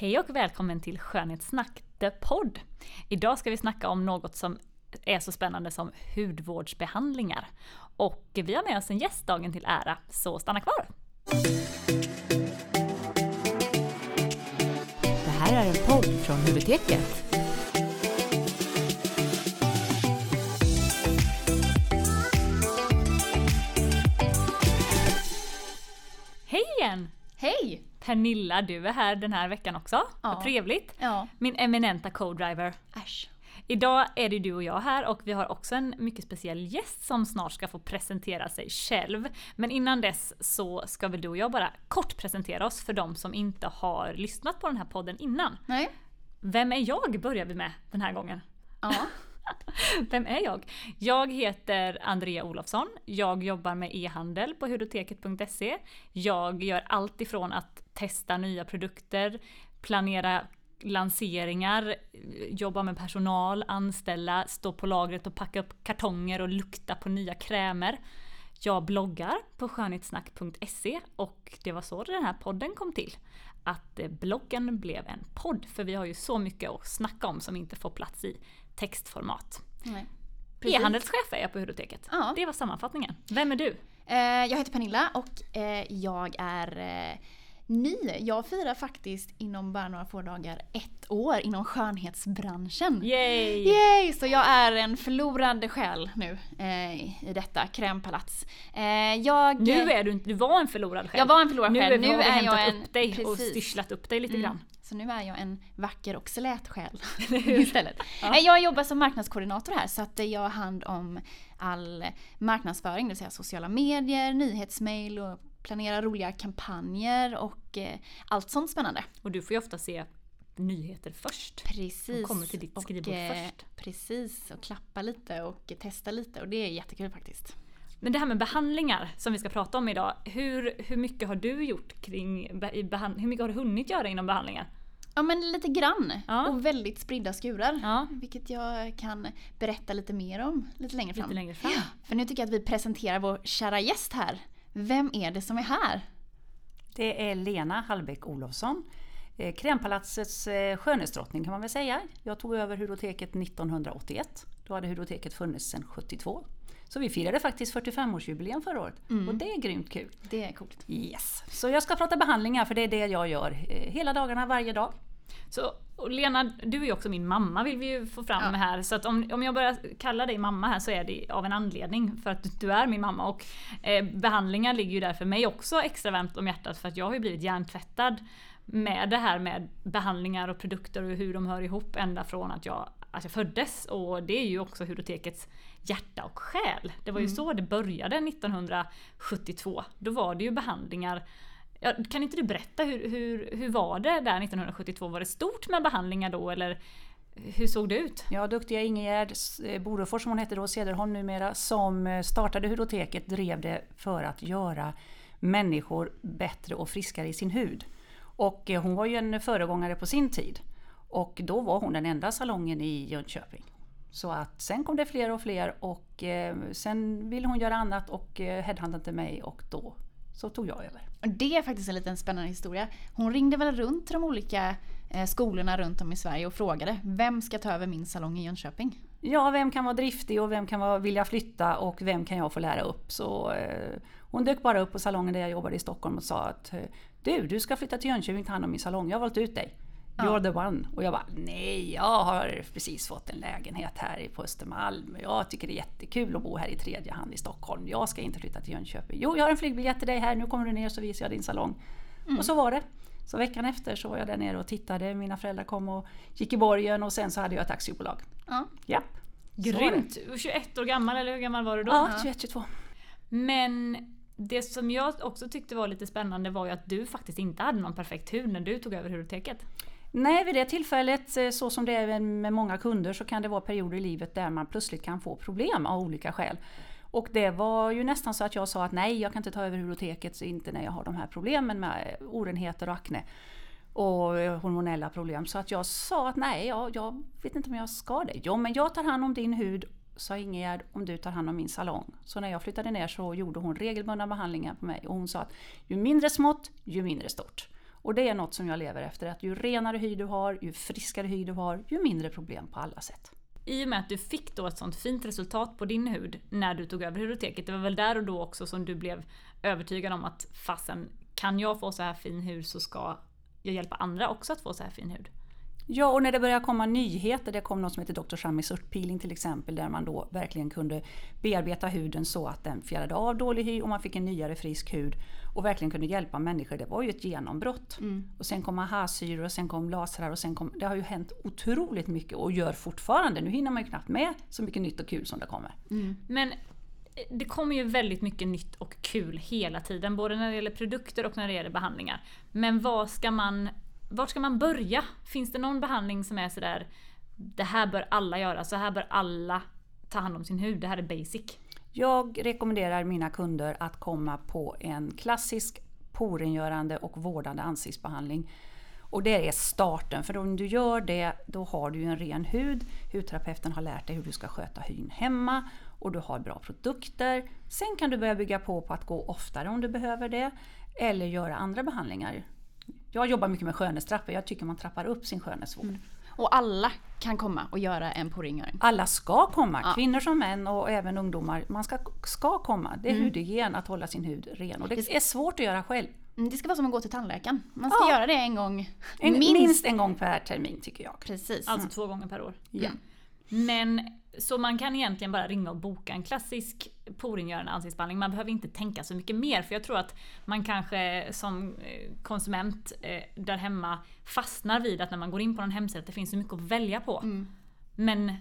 Hej och välkommen till Skönhetssnack, the podd. Idag ska vi snacka om något som är så spännande som hudvårdsbehandlingar. Och vi har med oss en gäst dagen till ära, så stanna kvar! Det här är en podd från Hudoteket. Hej igen! Hej! Pernilla, du är här den här veckan också. Ja. Vad trevligt! Ja. Min eminenta co-driver. Äsch. Idag är det du och jag här och vi har också en mycket speciell gäst som snart ska få presentera sig själv. Men innan dess så ska väl du och jag bara kort presentera oss för de som inte har lyssnat på den här podden innan. Nej. Vem är jag börjar vi med den här gången. Ja. Vem är jag? Jag heter Andrea Olofsson. Jag jobbar med e-handel på hudoteket.se. Jag gör allt ifrån att testa nya produkter, planera lanseringar, jobba med personal, anställa, stå på lagret och packa upp kartonger och lukta på nya krämer. Jag bloggar på skönhetssnack.se och det var så den här podden kom till. Att bloggen blev en podd, för vi har ju så mycket att snacka om som inte får plats i textformat. Nej. E-handelschef är jag på Hudoteket. Ja. Det var sammanfattningen. Vem är du? Eh, jag heter Pernilla och eh, jag är eh, ny. Jag firar faktiskt inom bara några få dagar ett år inom skönhetsbranschen. Yay! Yay! Så jag är en förlorad själ nu eh, i detta krämpalats. Eh, jag, Nu är du inte, du var en förlorad själv. Jag var en förlorad nu själ. Nu har vi hämtat jag en, upp dig och precis. styrslat upp dig lite Mm. grann. Så nu är jag en vacker och slät själ istället. Eh, Jag jobbar som marknadskoordinator här så att jag har hand om all marknadsföring, det vill säga sociala medier, nyhetsmail och planerar roliga kampanjer och eh, allt sånt spännande. Och du får ju ofta se nyheter först. Precis. De kommer till ditt skrivbord eh, först. Precis, och klappa lite och testa lite och det är jättekul faktiskt. Men det här med behandlingar som vi ska prata om idag. Hur, hur mycket har du gjort kring Hur mycket har du hunnit göra inom behandlingar? Ja men lite grann. Ja. Och väldigt spridda skurar. Ja. Vilket jag kan berätta lite mer om lite längre fram. Lite längre fram. För nu tycker jag att vi presenterar vår kära gäst här. Vem är det som är här? Det är Lena Hallbäck Olofsson. eh, Krämpalatsets eh, skönhetsdrottning kan man väl säga. Jag tog över Hudoteket 1981. Då hade Hudoteket funnits sedan 72. Så vi firade faktiskt 45-årsjubileum förra året. Och det är grymt kul. Det är coolt. Yes. Så jag ska prata behandlingar för det är det jag gör eh, hela dagarna, varje dag. Så Lena, du är också min mamma vill vi ju få fram Ja. här. Så att om, om jag börjar kalla dig mamma här så är det av en anledning. För att du är min mamma. Och eh, behandlingar ligger ju där för mig också extra varmt om hjärtat. För att jag har ju blivit hjärntvättad med det här med behandlingar och produkter och hur de hör ihop ända från att jag, att jag föddes. Och det är ju också Hudotekets hjärta och själ. Det var ju så det började 1972. Då var det ju behandlingar Ja, kan inte du berätta hur, hur, hur var det där 1972? Var det stort med behandlingar då eller hur såg det ut? Ja, duktiga Ingegerd eh, Borefors, som hon heter då, Cederholm numera, som eh, startade Hudoteket, drev det för att göra människor bättre och friskare i sin hud. Och eh, hon var ju en föregångare på sin tid. Och då var hon den enda salongen i Jönköping. Så att sen kom det fler och fler och eh, sen ville hon göra annat och eh, headhuntade till mig och då så tog jag över. Det är faktiskt en liten spännande historia. Hon ringde väl runt till de olika eh, skolorna runt om i Sverige och frågade vem ska ta över min salong i Jönköping? Ja, vem kan vara driftig och vem kan vara, vilja flytta och vem kan jag få lära upp? Så eh, hon dök bara upp på salongen där jag jobbade i Stockholm och sa att du, du ska flytta till Jönköping och ta hand om min salong. Jag har valt ut dig. You're the one. Och jag bara, nej, jag har precis fått en lägenhet här på Östermalm. Jag tycker det är jättekul att bo här i tredje hand i Stockholm. Jag ska inte flytta till Jönköping. Jo, jag har en flygbiljett till dig här. Nu kommer du ner så visar jag din salong. Och så var det. Så veckan efter så var jag där nere och tittade. Mina föräldrar kom och gick i borgen och sen så hade jag ett aktiebolag. Ja. Ja. Grymt! 21 år gammal eller hur gammal var du då? Ja, 21-22. Men det som jag också tyckte var lite spännande var ju att du faktiskt inte hade någon perfekt hud när du tog över Hudoteket. Nej, vid det tillfället, eh, så som det är med många kunder, så kan det vara perioder i livet där man plötsligt kan få problem av olika skäl. Och det var ju nästan så att jag sa att nej, jag kan inte ta över Hudoteket, inte när jag har de här problemen med eh, orenheter och akne och eh, hormonella problem. Så att jag sa att nej, jag, jag vet inte om jag ska det. Jo, men jag tar hand om din hud sa Ingegärd om du tar hand om min salong. Så när jag flyttade ner så gjorde hon regelbundna behandlingar på mig och hon sa att ju mindre smått, ju mindre stort. Och det är något som jag lever efter, att ju renare hy du har, ju friskare hy du har, ju mindre problem på alla sätt. I och med att du fick då ett sånt fint resultat på din hud när du tog över Hudoteket, det var väl där och då också som du blev övertygad om att fasen, kan jag få så här fin hud så ska jag hjälpa andra också att få så här fin hud. Ja, och när det började komma nyheter, det kom något som heter Dr. Shamis örtpeeling till exempel, där man då verkligen kunde bearbeta huden så att den fjärrade av dålig hy och man fick en nyare frisk hud och verkligen kunde hjälpa människor. Det var ju ett genombrott. Mm. Och sen kom aha-syror och sen kom lasrar och sen kom... Det har ju hänt otroligt mycket och gör fortfarande. Nu hinner man ju knappt med så mycket nytt och kul som det kommer. Mm. Men eh, det kommer ju väldigt mycket nytt och kul hela tiden, både när det gäller produkter och när det gäller behandlingar. Men vad ska man vart ska man börja? Finns det någon behandling som är sådär, det här bör alla göra, så här bör alla ta hand om sin hud, det här är basic? Jag rekommenderar mina kunder att komma på en klassisk porengörande och vårdande ansiktsbehandling. Och det är starten, för om du gör det då har du en ren hud. Hudterapeuten har lärt dig hur du ska sköta hyn hemma och du har bra produkter. Sen kan du börja bygga på på att gå oftare om du behöver det eller göra andra behandlingar. Jag jobbar mycket med skönhetstrappor, jag tycker man trappar upp sin skönhetsvård. Mm. Och alla kan komma och göra en porrengöring? Alla ska komma, ja. kvinnor som män och även ungdomar. Man ska, ska komma. Det är mm. hudhygien att hålla sin hud ren och det är svårt att göra själv. Mm, det ska vara som att gå till tandläkaren. Man ska ja. göra det en gång. En, minst. minst. en gång per termin tycker jag. Precis. Alltså två gånger per år. Ja. Mm. Men så man kan egentligen bara ringa och boka en klassisk porengörande ansiktsbehandling. Man behöver inte tänka så mycket mer för jag tror att man kanske som eh, konsument eh, där hemma fastnar vid att när man går in på en hemsida att det finns så mycket att välja på. Mm. Men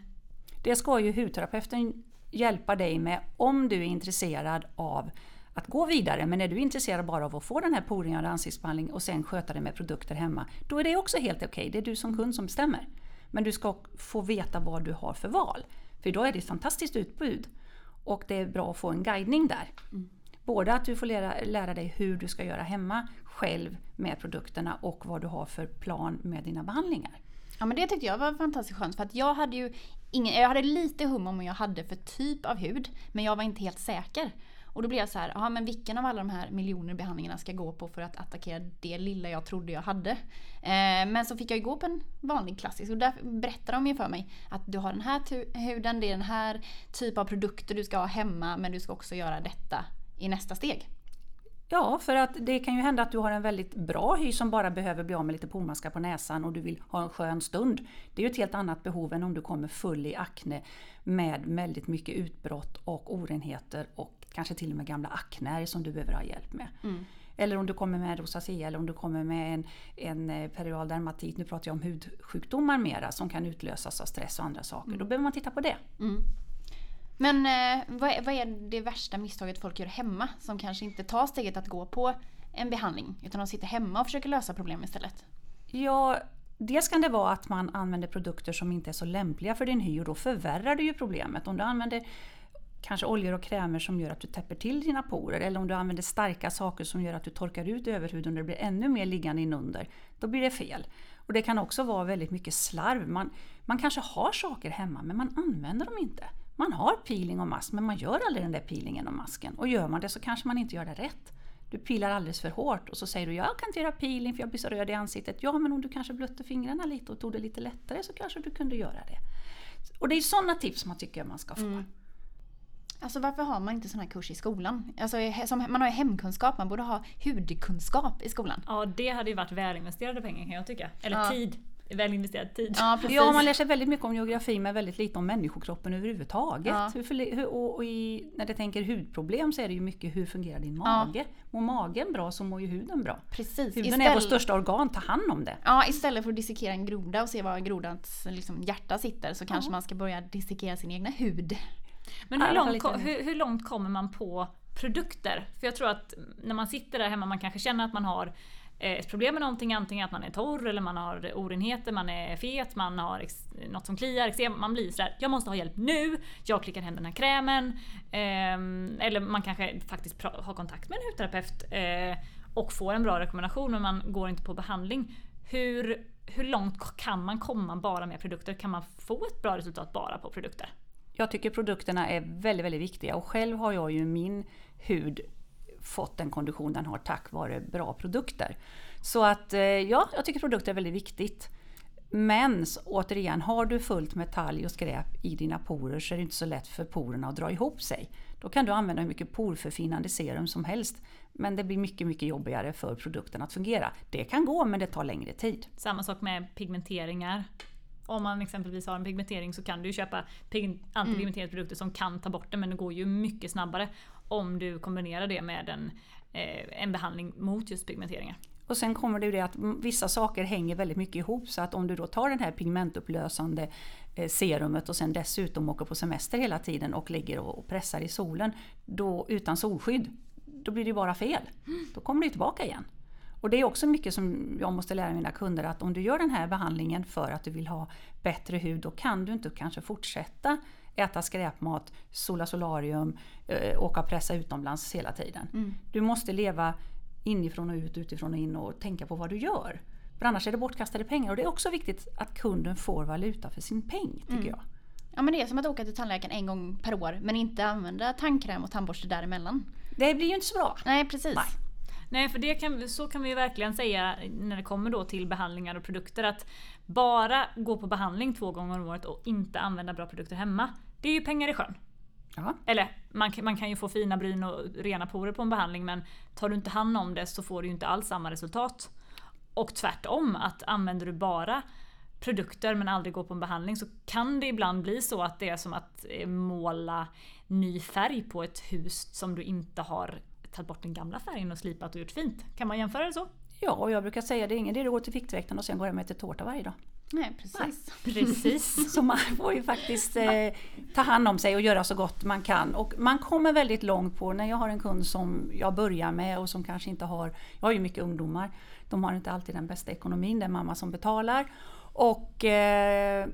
det ska ju hudterapeuten hjälpa dig med om du är intresserad av att gå vidare. Men är du intresserad bara av att få den här porengörande ansiktsbehandlingen och sen sköta det med produkter hemma, då är det också helt okej. Okay. Det är du som kund som bestämmer. Men du ska få veta vad du har för val. För då är det ett fantastiskt utbud. Och det är bra att få en guidning där. Mm. Både att du får lära, lära dig hur du ska göra hemma själv med produkterna och vad du har för plan med dina behandlingar. Ja men det tyckte jag var fantastiskt skönt för att jag hade ju ingen, jag hade lite hum om vad jag hade för typ av hud men jag var inte helt säker. Och då blev jag så här, aha, men vilken av alla de här miljoner behandlingarna ska jag gå på för att attackera det lilla jag trodde jag hade? Eh, men så fick jag ju gå på en vanlig klassisk och där berättade de ju för mig att du har den här huden, det är den här typ av produkter du ska ha hemma men du ska också göra detta i nästa steg. Ja, för att det kan ju hända att du har en väldigt bra hy som bara behöver bli av med lite pormaskar på näsan och du vill ha en skön stund. Det är ju ett helt annat behov än om du kommer full i akne med väldigt mycket utbrott och orenheter och kanske till och med gamla akner som du behöver ha hjälp med. Mm. Eller om du kommer med rosacea eller om du kommer med en, en eh, periodal dermatit, nu pratar jag om hudsjukdomar mera, som kan utlösas av stress och andra saker. Mm. Då behöver man titta på det. Mm. Men eh, vad, är, vad är det värsta misstaget folk gör hemma som kanske inte tar steget att gå på en behandling utan de sitter hemma och försöker lösa problem istället? Ja, Dels kan det vara att man använder produkter som inte är så lämpliga för din hy och då förvärrar du ju problemet. Om du använder kanske oljor och krämer som gör att du täpper till dina porer eller om du använder starka saker som gör att du torkar ut överhuden och det blir ännu mer liggande inunder. Då blir det fel. Och Det kan också vara väldigt mycket slarv. Man, man kanske har saker hemma men man använder dem inte. Man har peeling och mask men man gör aldrig den där peelingen och masken. Och gör man det så kanske man inte gör det rätt. Du pilar alldeles för hårt och så säger du jag kan inte göra peeling för jag blir så röd i ansiktet. Ja men om du kanske blötte fingrarna lite och tog det lite lättare så kanske du kunde göra det. Och det är sådana tips man tycker man ska få. Mm. Alltså varför har man inte sån här kurs i skolan? Alltså, som, man har ju hemkunskap, man borde ha hudkunskap i skolan. Ja, det hade ju varit välinvesterade pengar kan jag tycka. Eller ja. tid. Väl investerad tid. Ja, ja, man lär sig väldigt mycket om geografi men väldigt lite om människokroppen överhuvudtaget. Ja. Hur, hur, och, och i, när det tänker hudproblem så är det ju mycket hur fungerar din mage? Ja. Mår magen bra så mår ju huden bra. Precis. Huden istället, är vårt största organ, ta hand om det. Ja, istället för att dissekera en groda och se var grodans liksom, hjärta sitter så kanske man ska börja dissekera sin egna hud. Men hur långt, hur, hur långt kommer man på produkter? För jag tror att när man sitter där hemma man kanske känner att man har eh, ett problem med någonting, antingen att man är torr eller man har orenheter, man är fet, man har något som kliar, man blir sådär, jag måste ha hjälp nu, jag klickar hem den här krämen. Eh, eller man kanske faktiskt har kontakt med en hudterapeut eh, och får en bra rekommendation men man går inte på behandling. Hur, hur långt kan man komma bara med produkter? Kan man få ett bra resultat bara på produkter? Jag tycker produkterna är väldigt, väldigt viktiga och själv har jag ju min hud fått den kondition den har tack vare bra produkter. Så att eh, ja, jag tycker produkter är väldigt viktigt. Men återigen, har du fullt med talg och skräp i dina porer så är det inte så lätt för porerna att dra ihop sig. Då kan du använda hur mycket porförfinande serum som helst. Men det blir mycket, mycket jobbigare för produkten att fungera. Det kan gå, men det tar längre tid. Samma sak med pigmenteringar. Om man exempelvis har en pigmentering så kan du köpa antipigmenteringsprodukter som kan ta bort det men det går ju mycket snabbare om du kombinerar det med en, eh, en behandling mot just pigmenteringar. Och sen kommer det ju det att vissa saker hänger väldigt mycket ihop så att om du då tar den här pigmentupplösande eh, serumet och sen dessutom åker på semester hela tiden och ligger och pressar i solen då, utan solskydd, då blir det bara fel. Då kommer det tillbaka igen. Och det är också mycket som jag måste lära mina kunder att om du gör den här behandlingen för att du vill ha bättre hud, då kan du inte kanske fortsätta äta skräpmat, sola solarium, äh, åka och pressa utomlands hela tiden. Mm. Du måste leva inifrån och ut, utifrån och in och tänka på vad du gör. För annars är det bortkastade pengar och det är också viktigt att kunden får valuta för sin peng tycker mm. jag. Ja men det är som att åka till tandläkaren en gång per år men inte använda tandkräm och tandborste däremellan. Det blir ju inte så bra. Nej precis. Nej. Nej, för det kan, så kan vi verkligen säga när det kommer då till behandlingar och produkter att bara gå på behandling två gånger om året och inte använda bra produkter hemma. Det är ju pengar i sjön. Ja. Eller man, man kan ju få fina bryn och rena porer på en behandling men tar du inte hand om det så får du inte alls samma resultat. Och tvärtom, att använder du bara produkter men aldrig går på en behandling så kan det ibland bli så att det är som att eh, måla ny färg på ett hus som du inte har tagit bort den gamla färgen och slipat och gjort fint. Kan man jämföra det så? Ja, och jag brukar säga det är ingen idé att gå till fiktväkten och sen gå hem och äta tårta varje dag. Nej, precis. Nej, precis. så man får ju faktiskt eh, ta hand om sig och göra så gott man kan. Och man kommer väldigt långt på, när jag har en kund som jag börjar med och som kanske inte har, jag har ju mycket ungdomar, de har inte alltid den bästa ekonomin, det är mamma som betalar. Och eh,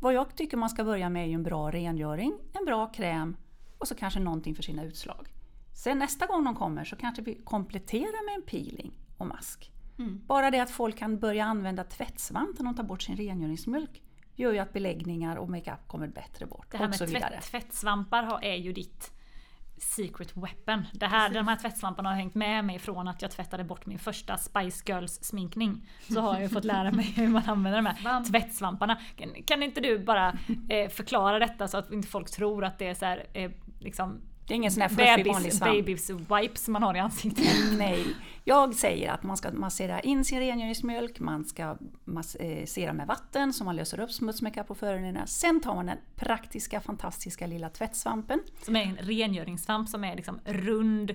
vad jag tycker man ska börja med är ju en bra rengöring, en bra kräm och så kanske någonting för sina utslag. Sen nästa gång de kommer så kanske vi kompletterar med en peeling och mask. Mm. Bara det att folk kan börja använda tvättsvamp när de tar bort sin rengöringsmjölk gör ju att beläggningar och makeup kommer bättre bort. Det här med tvätt, tvättsvampar är ju ditt secret weapon. Det här, de här tvättsvamparna har hängt med mig från att jag tvättade bort min första Spice Girls sminkning. Så har jag fått lära mig hur man använder de här Svamp. tvättsvamparna. Kan, kan inte du bara eh, förklara detta så att inte folk tror att det är så här, eh, liksom det är ingen sån här fluffig vanlig svamp. Babys wipes man har i ansiktet. Nej. Jag säger att man ska massera in sin rengöringsmjölk, man ska massera med vatten så man löser upp smutsmakeup på föroreningarna. Sen tar man den praktiska, fantastiska lilla tvättsvampen. Som är en rengöringssvamp som är liksom rund,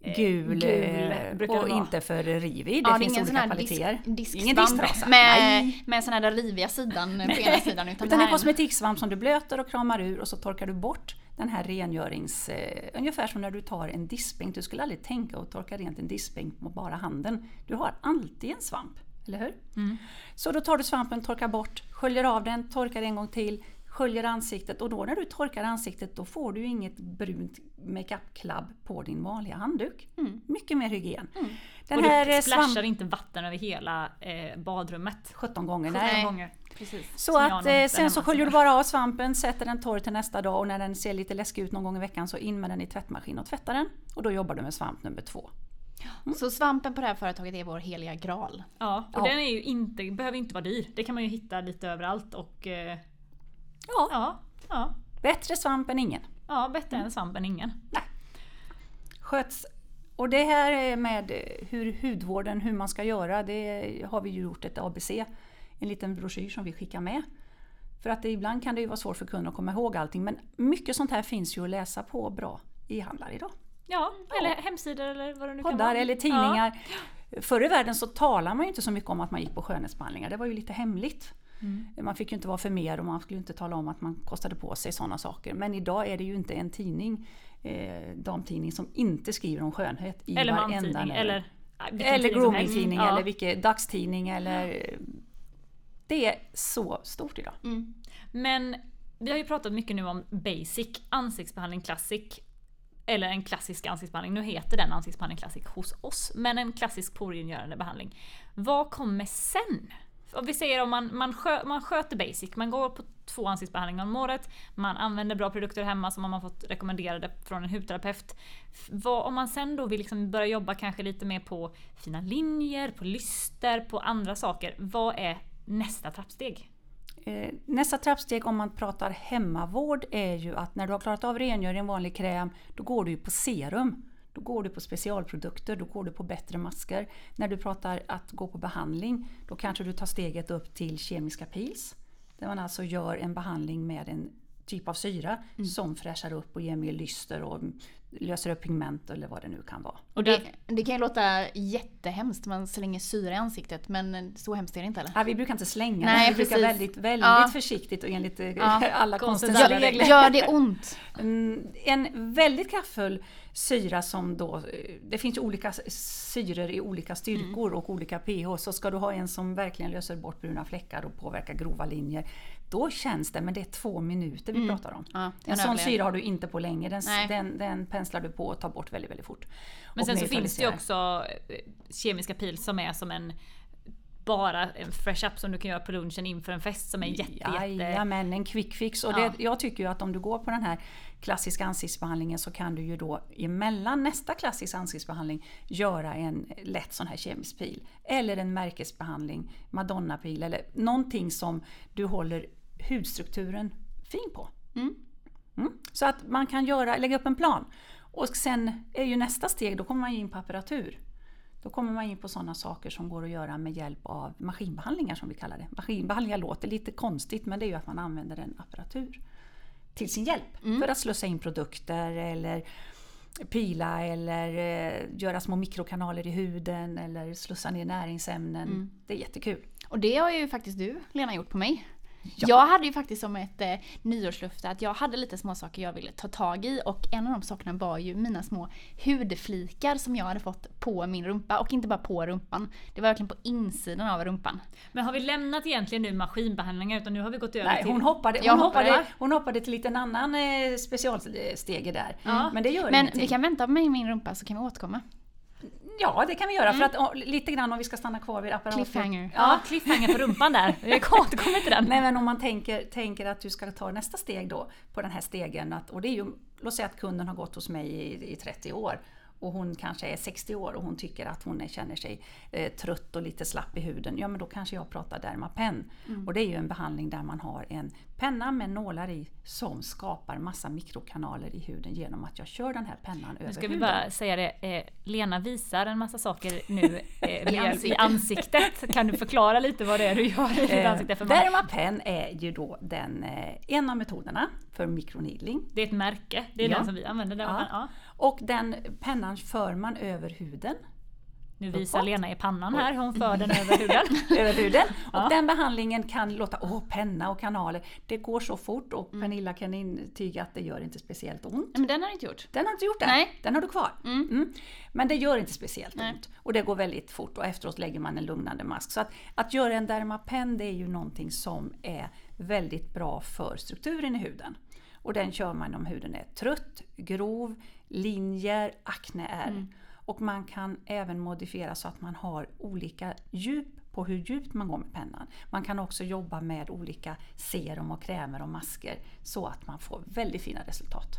eh, gul, gul och inte för rivig. Det ja, finns det olika kvaliteter. Disk, Ingen disktrasa. Med, med sån här riviga sidan på ena sidan. Utan, utan det är en kosmetiksvamp som du blöter och kramar ur och så torkar du bort den här rengörings... Eh, ungefär som när du tar en diskbänk. Du skulle aldrig tänka att torka rent en diskbänk med bara handen. Du har alltid en svamp, eller hur? Mm. Så då tar du svampen, torkar bort, sköljer av den, torkar en gång till, sköljer ansiktet och då när du torkar ansiktet då får du inget brunt makeup-klabb på din vanliga handduk. Mm. Mycket mer hygien. Mm. Den och du eh, splashar inte vatten över hela eh, badrummet. 17 gånger. 17 nej. gånger. Precis. Så att eh, sen så sköljer du bara av svampen, sätter den torr till nästa dag och när den ser lite läskig ut någon gång i veckan så in med den i tvättmaskin och tvätta den. Och då jobbar du med svamp nummer två. Mm. Så svampen på det här företaget är vår heliga graal? Ja, och ja. den är ju inte, behöver inte vara dyr. Det kan man ju hitta lite överallt och... Eh, ja. ja. ja. Bättre svamp än ingen. Ja, bättre mm. än svamp än ingen. Nej. Sköts och det här med hur hudvården, hur man ska göra, det har vi ju gjort ett ABC en liten broschyr som vi skickar med. För att det, ibland kan det ju vara svårt för kunden att komma ihåg allting men mycket sånt här finns ju att läsa på bra e-handlar idag. Ja, eller ja. hemsidor eller vad det nu Poddar kan vara. eller tidningar. Ja. Förr i världen så talade man ju inte så mycket om att man gick på skönhetsbehandlingar, det var ju lite hemligt. Mm. Man fick ju inte vara för mer och man skulle inte tala om att man kostade på sig sådana saker. Men idag är det ju inte en tidning, eh, damtidning, som inte skriver om skönhet i eller varenda... Eller, eller groomingtidning ja. eller vilken dagstidning eller det är så stort idag. Mm. Men vi har ju pratat mycket nu om basic ansiktsbehandling classic. Eller en klassisk ansiktsbehandling. Nu heter den ansiktsbehandling classic hos oss. Men en klassisk porengörande behandling. Vad kommer sen? om vi säger om man, man, skö, man sköter basic, man går på två ansiktsbehandlingar om året, man använder bra produkter hemma som man har fått rekommenderade från en hudterapeut. Vad, om man sen då vill liksom börja jobba kanske lite mer på fina linjer, på lyster, på andra saker. Vad är nästa trappsteg? Eh, nästa trappsteg om man pratar hemmavård är ju att när du har klarat av rengöring, vanlig kräm, då går du på serum. Då går du på specialprodukter, då går du på bättre masker. När du pratar att gå på behandling, då kanske du tar steget upp till kemiska pils. Där man alltså gör en behandling med en typ av syra mm. som fräschar upp och ger mer lyster och löser upp pigment eller vad det nu kan vara. Och det, det kan ju låta jättehemskt, man slänger syra i ansiktet men så hemskt är det inte eller? Ja, vi brukar inte slänga Nej, vi brukar väldigt, väldigt ja. försiktigt och enligt eh, ja. alla konstens regler. Gör det ont? En väldigt kraftfull syra som då, eh, det finns ju olika syror i olika styrkor mm. och olika pH, så ska du ha en som verkligen löser bort bruna fläckar och påverkar grova linjer, då känns det, men det är två minuter vi mm. pratar om. Ja, en sån syra har du inte på länge, den, den, den penslar du på och tar bort väldigt, väldigt fort. Men sen så finns det ju också eh, kemiska pil som är som en bara en fresh up som du kan göra på lunchen inför en fest som är jätte, jätte... Jajamän, en quick fix. Och det, ja. jag tycker ju att om du går på den här klassiska ansiktsbehandlingen så kan du ju då emellan nästa klassiska ansiktsbehandling göra en lätt sån här kemisk pil. Eller en märkesbehandling, madonna-pil eller någonting som du håller hudstrukturen fin på. Mm. Mm. Så att man kan göra, lägga upp en plan. Och sen är ju nästa steg, då kommer man in på apparatur. Då kommer man in på sådana saker som går att göra med hjälp av maskinbehandlingar som vi kallar det. Maskinbehandlingar låter lite konstigt men det är ju att man använder en apparatur till sin hjälp. Mm. För att slussa in produkter eller pila eller eh, göra små mikrokanaler i huden eller slussa ner näringsämnen. Mm. Det är jättekul. Och det har ju faktiskt du Lena gjort på mig. Ja. Jag hade ju faktiskt som ett eh, nyårslöfte att jag hade lite små saker jag ville ta tag i och en av de sakerna var ju mina små hudflikar som jag hade fått på min rumpa och inte bara på rumpan. Det var verkligen på insidan av rumpan. Men har vi lämnat egentligen nu maskinbehandlingar utan nu har vi gått över Nej, till... Hon hoppade, hon, hoppade, hoppade, hon hoppade till lite en annan eh, specialstege där. Mm. Men det gör Men ingenting. vi kan vänta med min rumpa så kan vi återkomma. Ja, det kan vi göra. Mm. För att lite grann om vi ska stanna kvar vid apparaten. Cliffhanger. Ja, cliffhanger på rumpan där. Vi återkommer till den. Nej, men om man tänker, tänker att du ska ta nästa steg då på den här stegen. Att, och det är ju, låt säga att kunden har gått hos mig i, i 30 år och hon kanske är 60 år och hon tycker att hon känner sig eh, trött och lite slapp i huden. Ja men då kanske jag pratar Dermapen. Mm. Och det är ju en behandling där man har en penna med nålar i som skapar massa mikrokanaler i huden genom att jag kör den här pennan över nu ska huden. vi bara säga det, eh, Lena visar en massa saker nu eh, I, ansiktet. i, ansiktet. Kan du förklara lite vad det är du gör i ditt eh, ansikte? För Dermapen är ju då den, eh, en av metoderna för mikroneedling. Det är ett märke, det är ja. den som vi använder. Ja. Ja. Och den pennan för man över huden. Nu visar uppåt. Lena i pannan här hur hon för den över huden. över huden. Ja. Och den behandlingen kan låta, åh penna och kanaler, det går så fort och mm. Pernilla kan intyga att det gör inte speciellt ont. Men den har inte gjort. Den har inte gjort det. Nej. Den har du kvar. Mm. Mm. Men det gör inte speciellt Nej. ont. Och det går väldigt fort och efteråt lägger man en lugnande mask. Så att, att göra en Dermapen det är ju någonting som är väldigt bra för strukturen i huden. Och den kör man om huden är trött, grov, linjer, akne är. Mm. Och man kan även modifiera så att man har olika djup på hur djupt man går med pennan. Man kan också jobba med olika serum och krämer och masker så att man får väldigt fina resultat.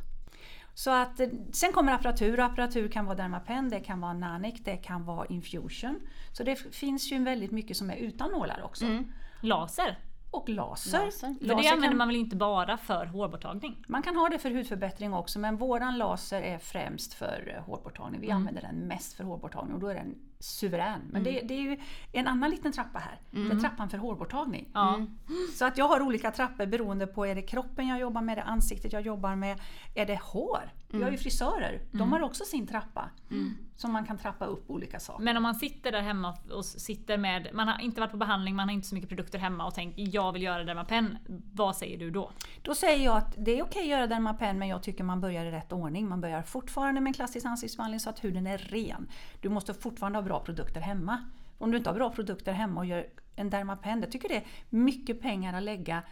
Så att, eh, sen kommer apparatur och apparatur kan vara Dermapen, det kan vara Nanic, det kan vara Infusion. Så det finns ju väldigt mycket som är utan nålar också. Mm. Laser? Och laser. laser. För det använder kan, man väl inte bara för hårborttagning? Man kan ha det för hudförbättring också men våran laser är främst för eh, hårborttagning. Vi mm. använder den mest för hårborttagning och då är den suverän. Men mm. det, det, är ju en annan liten trappa här. Mm. Det är trappan för hårborttagning. Mm. Så att jag har olika trappor beroende på, är det kroppen jag jobbar med, är det ansiktet jag jobbar med, är det hår? Vi har ju mm. frisörer, de mm. har också sin trappa. Mm. Som man kan trappa upp olika saker. Men om man sitter där hemma och sitter med, man har inte varit på behandling, man har inte så mycket produkter hemma och tänker jag vill göra Dermapen. Vad säger du då? Då säger jag att det är okej att göra Dermapen men jag tycker man börjar i rätt ordning. Man börjar fortfarande med en klassisk ansiktsbehandling så att huden är ren. Du måste fortfarande ha bra produkter hemma. Om du inte har bra produkter hemma och gör en Dermapen, jag tycker det är mycket pengar att lägga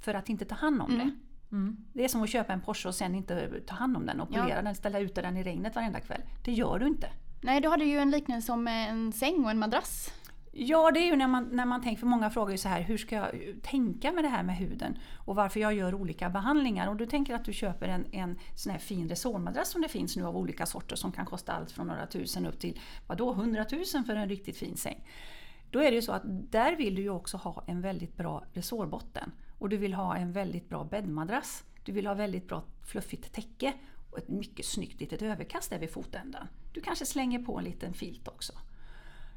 för att inte ta hand om mm. det. Mm. Det är som att köpa en Porsche och sen inte ta hand om den och polera ja. den, ställa ut den i regnet varenda kväll. Det gör du inte. Nej, du hade ju en liknelse om en säng och en madrass. Ja, det är ju när man, när man tänker, för många frågar ju så här, hur ska jag tänka med det här med huden? Och varför jag gör olika behandlingar. Och du tänker att du köper en, en sån här fin resårmadrass som det finns nu av olika sorter som kan kosta allt från några tusen upp till, vadå, hundratusen för en riktigt fin säng. Då är det ju så att där vill du ju också ha en väldigt bra resårbotten. Och du vill ha en väldigt bra bäddmadrass. Du vill ha väldigt bra fluffigt täcke och ett mycket snyggt litet överkast där vid fotändan. Du kanske slänger på en liten filt också.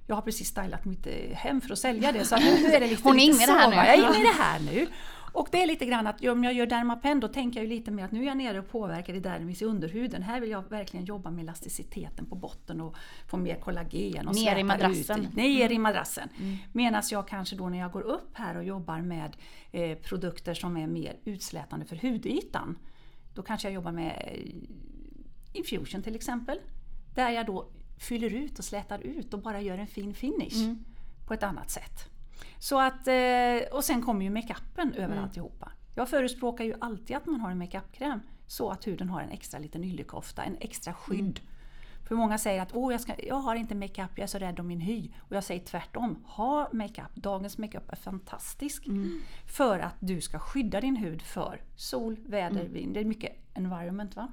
Jag har precis stylat mitt eh, hem för att sälja det så nu är det lite, Hon är inne i det här så, nu. Jag är inne i det här nu. Och det är lite grann att om jag gör Dermapen då tänker jag ju lite mer att nu är jag nere och påverkar i dermis i underhuden. Här vill jag verkligen jobba med elasticiteten på botten och få mer kollagen och Ner i madrassen. Ut. Ner i madrassen. Medan jag kanske då när jag går upp här och jobbar med eh, produkter som är mer utslätande för hudytan. Då kanske jag jobbar med eh, infusion till exempel. Där jag då fyller ut och slätar ut och bara gör en fin finish på ett annat sätt. Så att, eh, och sen kommer ju makeupen över alltihopa. Jag förespråkar ju alltid att man har en makeupkräm så att huden har en extra liten yllekofta, en extra skydd. För många säger att Åh, jag, ska, jag har inte makeup, jag är så rädd om min hy. Och jag säger tvärtom, ha makeup. Dagens makeup är fantastisk. För att du ska skydda din hud för sol, väder, vind. Det är mycket environment va?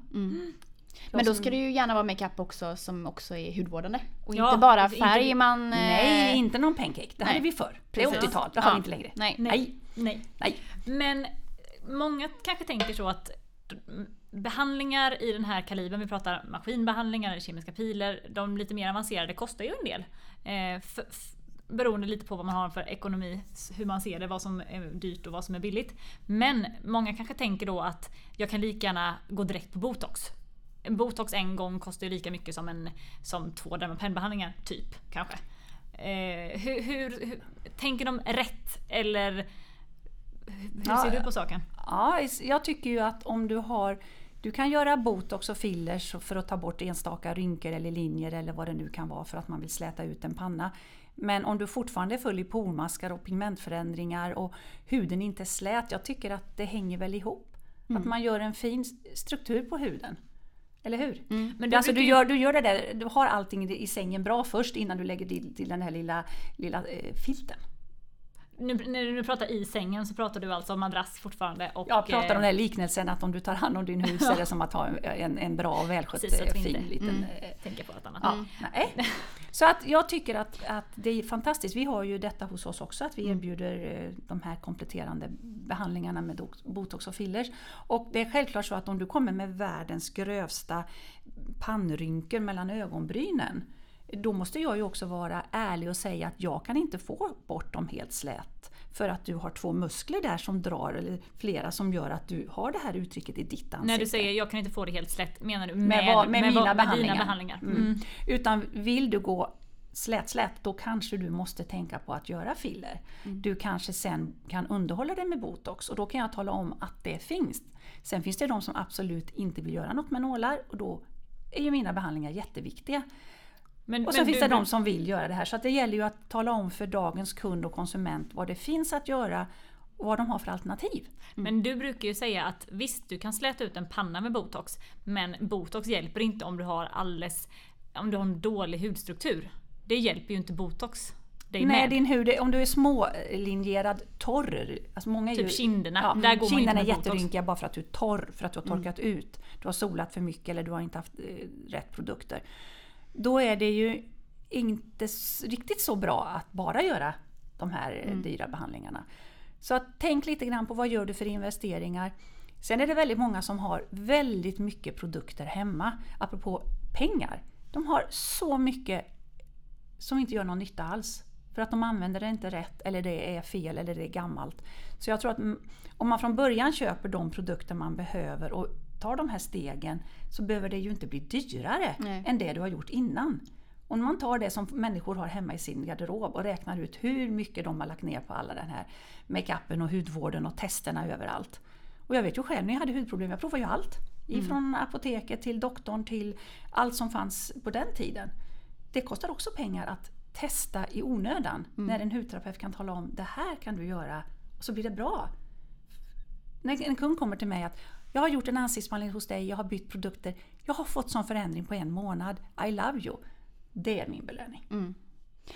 Men då ska det ju gärna vara makeup också som också är hudvårdande. Och Ja, inte bara inte- färg man... eh, Nej, inte någon pancake. Det hade nej. vi förr. Det är Precis. 80-tal, det har Ja. vi inte längre. Nej. Nej. Nej. Nej. Men många kanske tänker så att behandlingar i den här kalibern, vi pratar maskinbehandlingar eller kemiska piler, de lite mer avancerade kostar ju en del. Eh, beroende lite på vad man har för ekonomi, hur man ser det, vad som är dyrt och vad som är billigt. Men många kanske tänker då att jag kan lika gärna gå direkt på botox. En botox en gång kostar ju lika mycket som, en, som två Dermapen-behandlingar, typ. Kanske. Eh, hur, hur, hur, tänker de rätt? Eller hur Ja, ser du på saken? Ja, jag tycker ju att om du har du kan göra botox och fillers för att ta bort enstaka rynkor eller linjer eller vad det nu kan vara för att man vill släta ut en panna. Men om du fortfarande är full i pormaskar och pigmentförändringar och huden inte är slät, jag tycker att det hänger väl ihop. Att man gör en fin struktur på huden. Eller hur? Men du alltså, du, gör, du gör det där, du har allting i sängen bra först innan du lägger till, till den här lilla, lilla eh, filten. Nu, när du pratar i sängen så pratar du alltså om madrass fortfarande och... Jag pratar om eh, den här liknelsen att om du tar hand om din hus är det som att ha en, en bra välskött Precis, eh, fin inte- liten... mm. eh, tänker på ett annat. Ja, nej. Så att jag tycker att, att det är fantastiskt. Vi har ju detta hos oss också att vi erbjuder eh, de här kompletterande behandlingarna med botox och fillers. Och det är självklart så att om du kommer med världens grövsta pannrynkor mellan ögonbrynen då måste jag ju också vara ärlig och säga att jag kan inte få bort dem helt slät. För att du har två muskler där som drar, eller flera som gör att du har det här uttrycket i ditt ansikte. När du säger jag kan inte få det helt slätt, menar du med, med, vad- med, mina vad- behandlingar. dina behandlingar? Mm. Mm. Utan vill du gå slät slät, då kanske du måste tänka på att göra filler. Mm. Du kanske sen kan underhålla det med botox och då kan jag tala om att det finns. Sen finns det de som absolut inte vill göra något med nålar och då är ju mina behandlingar jätteviktiga. Men, Och sen men finns du, det de som vill göra det här. Så att det gäller ju att tala om för dagens kund och konsument vad det finns att göra och vad de har för alternativ. Men du brukar ju säga att visst, du kan släta ut en panna med botox, men botox hjälper inte om du har alldeles, om du har en dålig hudstruktur. Det hjälper ju inte botox. Nej, med. din hud, om du är smålinjerad, torr. Alltså många Typ ju, kinderna, Ja, där går kinderna är jätterynkiga bara för att du är torr, för att du har torkat ut. Du har solat för mycket eller du har inte haft eh, rätt produkter. Då är det ju inte riktigt så bra att bara göra de här eh, dyra behandlingarna. Så att tänk lite grann på vad gör du för investeringar. Sen är det väldigt många som har väldigt mycket produkter hemma. Apropå pengar. De har så mycket som inte gör någon nytta alls. För att de använder det inte rätt, eller det är fel, eller det är gammalt. Så jag tror att mm, om man från början köper de produkter man behöver och tar de här stegen så behöver det ju inte bli dyrare Nej. än det du har gjort innan. Om man tar det som människor har hemma i sin garderob och räknar ut hur mycket de har lagt ner på alla den här makeupen och hudvården och testerna överallt. Och jag vet ju själv när jag hade hudproblem, jag provade ju allt. Ifrån apoteket till doktorn till allt som fanns på den tiden. Det kostar också pengar att testa i onödan när en hudterapeut kan tala om det här kan du göra och så blir det bra. När en kund kommer till mig att jag har gjort en ansiktsbehandling hos dig, jag har bytt produkter, jag har fått sån förändring på en månad, I love you. Det är min belöning.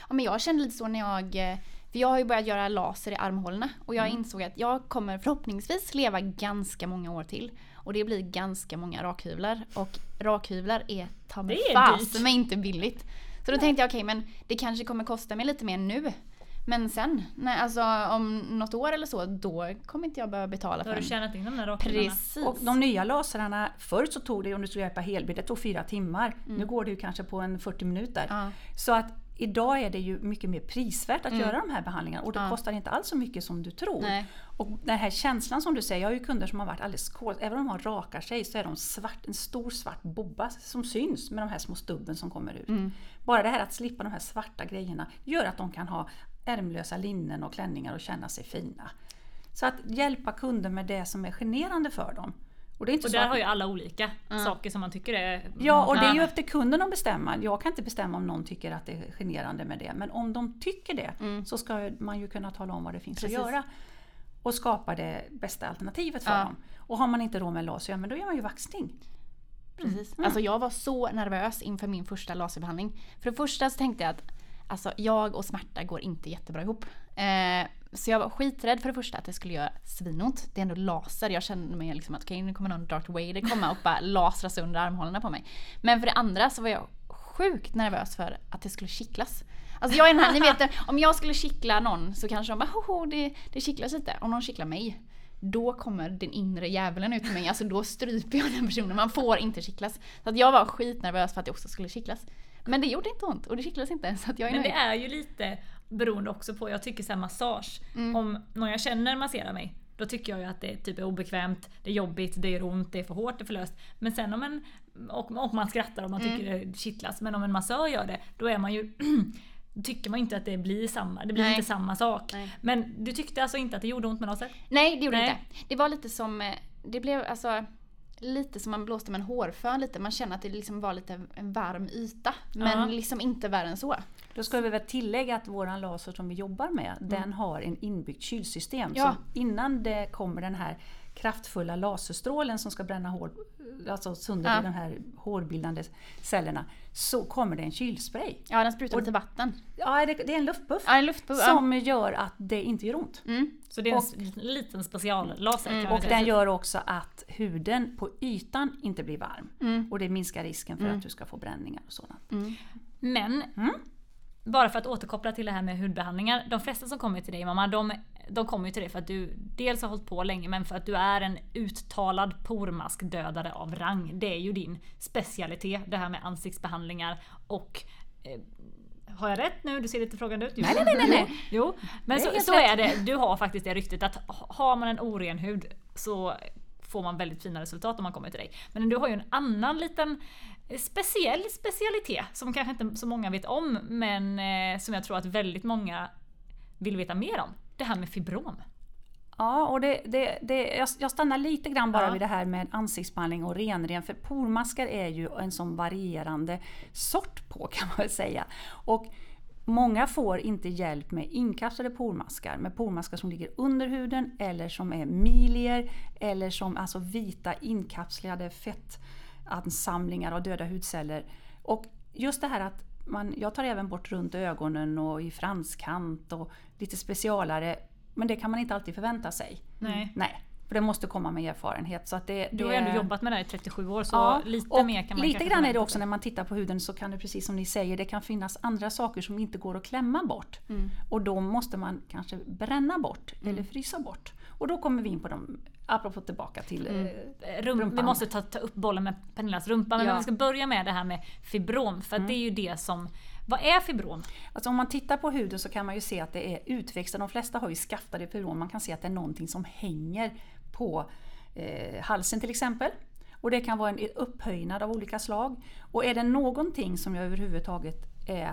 Ja, men jag kände lite så när jag... eh, För jag har ju börjat göra laser i armhålorna och jag insåg att jag kommer förhoppningsvis leva ganska många år till. Och det blir ganska många rakhyvlar. Och rakhyvlar är ta mig fasen mig inte billigt. Så då tänkte jag okej men det kanske kommer kosta mig lite mer nu. Men sen, när, alltså om något år eller så, då kommer inte jag behöva betala Då för har du tjänat in de där rakhyvlarna. Precis. Och de nya lasrarna, förr så tog det, om du skulle hjälpa helbild, det tog fyra timmar. Nu går det ju kanske på en 40 minuter. Mm. Ja. Så att idag är det ju mycket mer prisvärt att göra de här behandlingarna och det Mm. Ja. kostar inte alls så mycket som du tror. Nej. Och den här känslan som du säger, jag har ju kunder som har varit alldeles kol, även om de har rakar sig så är de svart, en stor svart bobba som syns med de här små stubben som kommer ut. Mm. Bara det här att slippa de här svarta grejerna gör att de kan ha ärmlösa linnen och klänningar och känna sig fina. Så att hjälpa kunder med det som är generande för dem. Och det är inte Och så där att- har ju alla olika saker som man tycker är... Ja, och det är ju upp till kunden att bestämma. Jag kan inte bestämma om någon tycker att det är generande med det. Men om de tycker det så ska man ju kunna tala om vad det finns Precis. att göra. Och skapa det bästa alternativet för Ja. dem. Och har man inte råd med laser, ja men då gör man ju vaxning. Precis. Alltså jag var så nervös inför min första laserbehandling. För det första så tänkte jag att alltså, jag och smärta går inte jättebra ihop. Eh, så jag var skiträdd för det första att det skulle göra svinont. Det är ändå laser. Jag kände mig liksom att okej nu kommer någon Darth Vader komma och bara lasra sönder armhålorna på mig. Men för det andra så var jag sjukt nervös för att det skulle kittlas. Alltså jag är den här, ni vet om jag skulle kittla någon så kanske de bara hoho det, det kittlas lite. Om någon kittlar mig då kommer den inre djävulen ut i mig. Alltså då stryper jag den personen. Man får inte kittlas. Så att jag var skitnervös för att det också skulle kittlas. Men det gjorde inte ont och det kittlades inte. Så att jag är Men det nöjd. är ju lite beroende också på, jag tycker så massage. Mm. Om någon jag känner masserar mig, då tycker jag ju att det typ är obekvämt, det är jobbigt, det gör ont, det är för hårt, det är för löst. Men sen om en, och, och man skrattar och man Mm. tycker det kittlas, men om en massör gör det, då är man ju tycker man inte att det blir samma, det blir Nej. inte samma sak. Nej. Men du tyckte alltså inte att det gjorde ont med laser? Nej det gjorde det Nej. inte. Det var lite som, eh, det blev alltså lite som man blåste med en hårfön lite. Man känner att det liksom var lite en varm yta. Men Ja. liksom inte värre än så. Då ska vi väl tillägga att våran laser som vi jobbar med, den har en inbyggt kylsystem. Mm. Ja. Så innan det kommer den här kraftfulla laserstrålen som ska bränna hår, alltså sönder Ja. de här hårbildande cellerna, så kommer det en kylspray. Ja den sprutar lite vatten. Ja, det, det är en luftbuff Ja en luftbubb. ja. som gör att det inte gör ont. Mm. Så det är en s- liten speciallaser man Och den gör också att huden på ytan inte blir varm. Mm. Och det minskar risken för att du ska få bränningar och sådant. Men, Mm. bara för att återkoppla till det här med hudbehandlingar. De flesta som kommer till dig mamma, de, de kommer ju till dig för att du dels har hållit på länge men för att du är en uttalad pormaskdödare av rang. Det är ju din specialitet, det här med ansiktsbehandlingar och eh, har jag rätt nu? Du ser lite frågande ut. Jo. Nej, nej, nej, nej. Jo, men Det så, så är det. Du har faktiskt det ryktet att har man en oren hud så får man väldigt fina resultat om man kommer till dig. Men du har ju en annan liten eh, speciell specialitet som kanske inte så många vet om men eh, som jag tror att väldigt många vill veta mer om. Det här med fibrom. Ja, och det, det, det, jag, jag stannar lite grann bara Ja. vid det här med ansiktsbehandling och renren. För pormaskar är ju en sån varierande sort på kan man väl säga. Och många får inte hjälp med inkapslade pormaskar, med pormaskar som ligger under huden eller som är milier eller som alltså vita inkapslade fettansamlingar av döda hudceller. Och just det här att man, jag tar även bort runt ögonen och i franskant och lite specialare. Men det kan man inte alltid förvänta sig. Nej. Nej, för det måste komma med erfarenhet. Så att det, Du har det, ju ändå jobbat med det här i 37 år så Ja, lite mer kan man Lite grann är det också när man tittar på huden så kan det precis som ni säger, det kan finnas andra saker som inte går att klämma bort. Mm. Och då måste man kanske bränna bort eller frysa bort. Och då kommer vi in på de, apropå tillbaka till Mm. eh, Rum, vi rumpan. måste ta, ta upp bollen med Pernillas rumpa men Ja. vi ska börja med det här med fibrom för att det är ju det som... Vad är fibrom? Alltså om man tittar på huden så kan man ju se att det är utväxter. De flesta har ju skaftade fibrom. Man kan se att det är någonting som hänger på eh, halsen till exempel. Och det kan vara en upphöjnad av olika slag. Och är det någonting som jag överhuvudtaget är eh,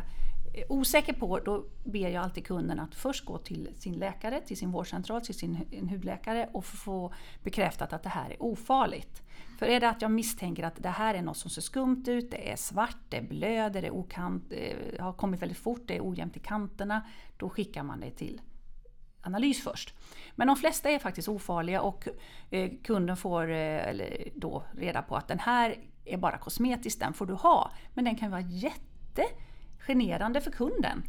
Eh, osäker på, då ber jag alltid kunden att först gå till sin läkare, till sin vårdcentral, till sin hudläkare och få bekräftat att det här är ofarligt. För är det att jag misstänker att det här är något som ser skumt ut, det är svart, det blöder, det är okant, eh, har kommit väldigt fort, det är ojämnt i kanterna, då skickar man det till analys först. Men de flesta är faktiskt ofarliga och eh, kunden får då reda på att den här är bara kosmetisk, den får du ha. Men den kan vara jätte generande för kunden.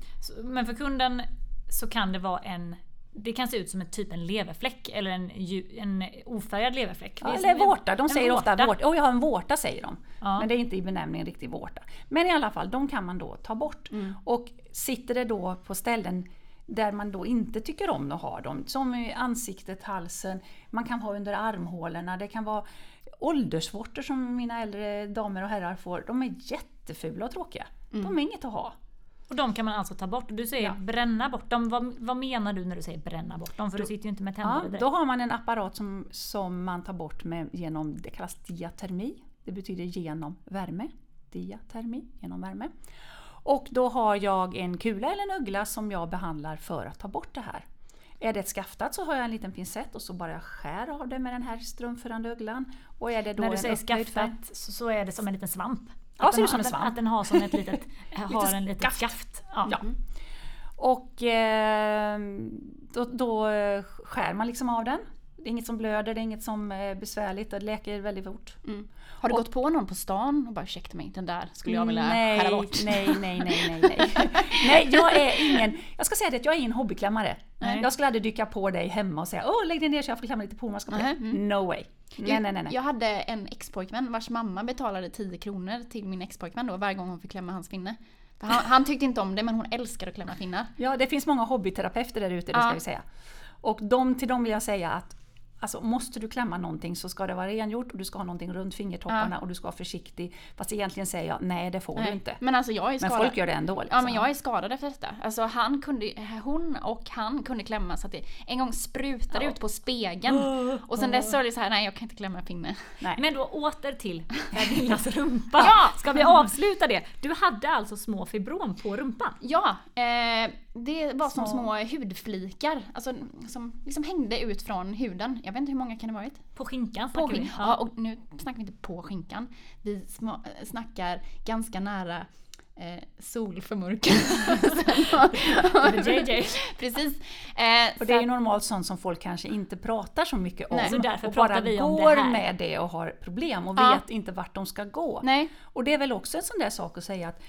Men för kunden så kan det vara en det kan se ut som en typ en leverfläck eller en, en ofärgad leverfläck. Ja, eller vårta, de säger ofta vårta. vårta. Oh, jag har en vårta säger de. Ja. Men det är inte i benämningen riktig vårta. Men i alla fall, de kan man då ta bort. Mm. Och sitter det då på ställen där man då inte tycker om att ha dem, som i ansiktet, halsen, man kan ha under armhålorna, det kan vara åldersvårtor som mina äldre damer och herrar får. De är jättefula och tråkiga. Mm. De är inget att ha. Och de kan man alltså ta bort. Du säger Ja. bränna bort dem. Vad, vad menar du när du säger bränna bort dem? För du sitter ju inte med tänder Ja, direkt. då har man en apparat som, som man tar bort med, genom, det kallas diatermi. Det betyder genom värme. Diatermi, genom värme. Och då har jag en kula eller en uggla som jag behandlar för att ta bort det här. Är det ett skaftat så har jag en liten pincett och så bara skär av det med den här strömförande ugglan. Och är det då när du säger skaftat så, så är det som en liten svamp. Ja, Att ser den ut som en svamp. Att den har som ett litet, har en litet skaft. Ja. Ja. Och eh, då, då skär man liksom av den. Det är inget som blöder, det är inget som är besvärligt och det läker väldigt fort. Mm. Har du gått på någon på stan och bara ursäkta mig, den där skulle jag vilja nej, skära bort? Nej, nej, nej, nej, nej. nej, jag är ingen, jag ska säga det att jag är ingen hobbyklämmare. Nej. Jag skulle aldrig dyka på dig hemma och säga åh lägg dig ner så jag får klämma lite pormaskar på dig. Nej, No way. Nej, nej, nej. nej. Jag hade en ex-pojkvän vars mamma betalade 10 kronor till min ex-pojkvän då varje gång hon fick klämma hans finne. Han, han tyckte inte om det men hon älskade att klämma finnar. Ja, det finns många hobbyterapeuter där ute, det ska Ja. vi säga. Och de, till dem vill jag säga att Alltså måste du klämma någonting så ska det vara rengjort och du ska ha någonting runt fingertopparna och du ska vara försiktig. Fast egentligen säger jag, nej det får du Nej. inte. Men alltså jag är Men folk gör det ändå. Liksom. Ja men jag är skadad efter detta. Alltså han kunde, hon och han kunde klämma så att det en gång sprutade Ja. ut på spegeln. Och sen dess så är det så här, nej jag kan inte klämma en pinne. nej. Men då åter till Pernillas rumpa. Ja! Ska vi avsluta det? Du hade alltså små fibrom på rumpan? Ja, eh, det var som Så. små hudflikar. Alltså som liksom hängde ut från huden. Jag vet inte hur många kan det ha varit? På skinkan På snackar vi. skink- ja. och nu snackar vi inte på skinkan. Vi eh, snackar ganska nära eh, solförmörkelsen. JJ. Precis. Eh, Och det är ju normalt sånt som folk kanske inte pratar så mycket om. Nej. Så därför och pratar bara vi om det går här. med det och har problem och Ja. vet inte vart de ska gå. Nej, Och det är väl också en sån där sak att säga att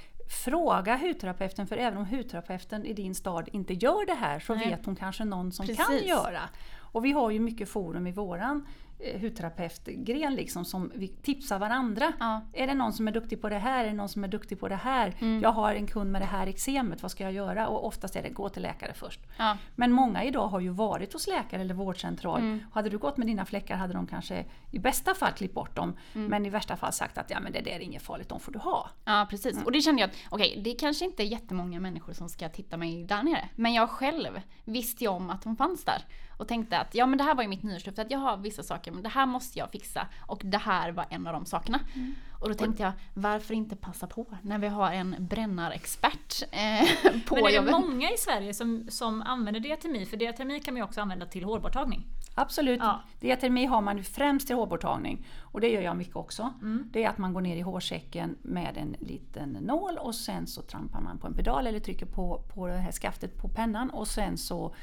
fråga hudterapeuten, för även om hudterapeuten i din stad inte gör det här så Nej. vet hon kanske någon som kan Precis. göra. Och vi har ju mycket forum i våran eh, hudterapeutgren liksom som vi tipsar varandra. Ja. Är det någon som är duktig på det här? Är det någon som är duktig på det här? Mm. Jag har en kund med det här eksemet, vad ska jag göra? Och oftast är det gå till läkare först. ja. Men många idag har ju varit hos läkare eller vårdcentral. Mm. Hade du gått med dina fläckar hade de kanske i bästa fall klippt bort dem. Mm. Men i värsta fall sagt att ja, men det där är inget farligt, de får du ha. Ja precis. Mm. Och det kände jag att, okej det kanske inte är jättemånga människor som ska titta mig där nere. Men jag själv visste ju om att hon fanns där. Och tänkte att ja men det här var ju mitt nyårslöfte, att jag har vissa saker men det här måste jag fixa. Och det här var en av de sakerna. Mm. Och då tänkte jag, varför inte passa på när vi har en brännarexpert eh, på Men är det jobbet. många i Sverige som, som använder diatermi? För diatermi kan man ju också använda till hårborttagning. Absolut. Ja. Diatermi har man främst till hårborttagning. Och det gör jag mycket också. Mm. Det är att man går ner i hårsäcken med en liten nål och sen så trampar man på en pedal eller trycker på, på det här skaftet på pennan och sen så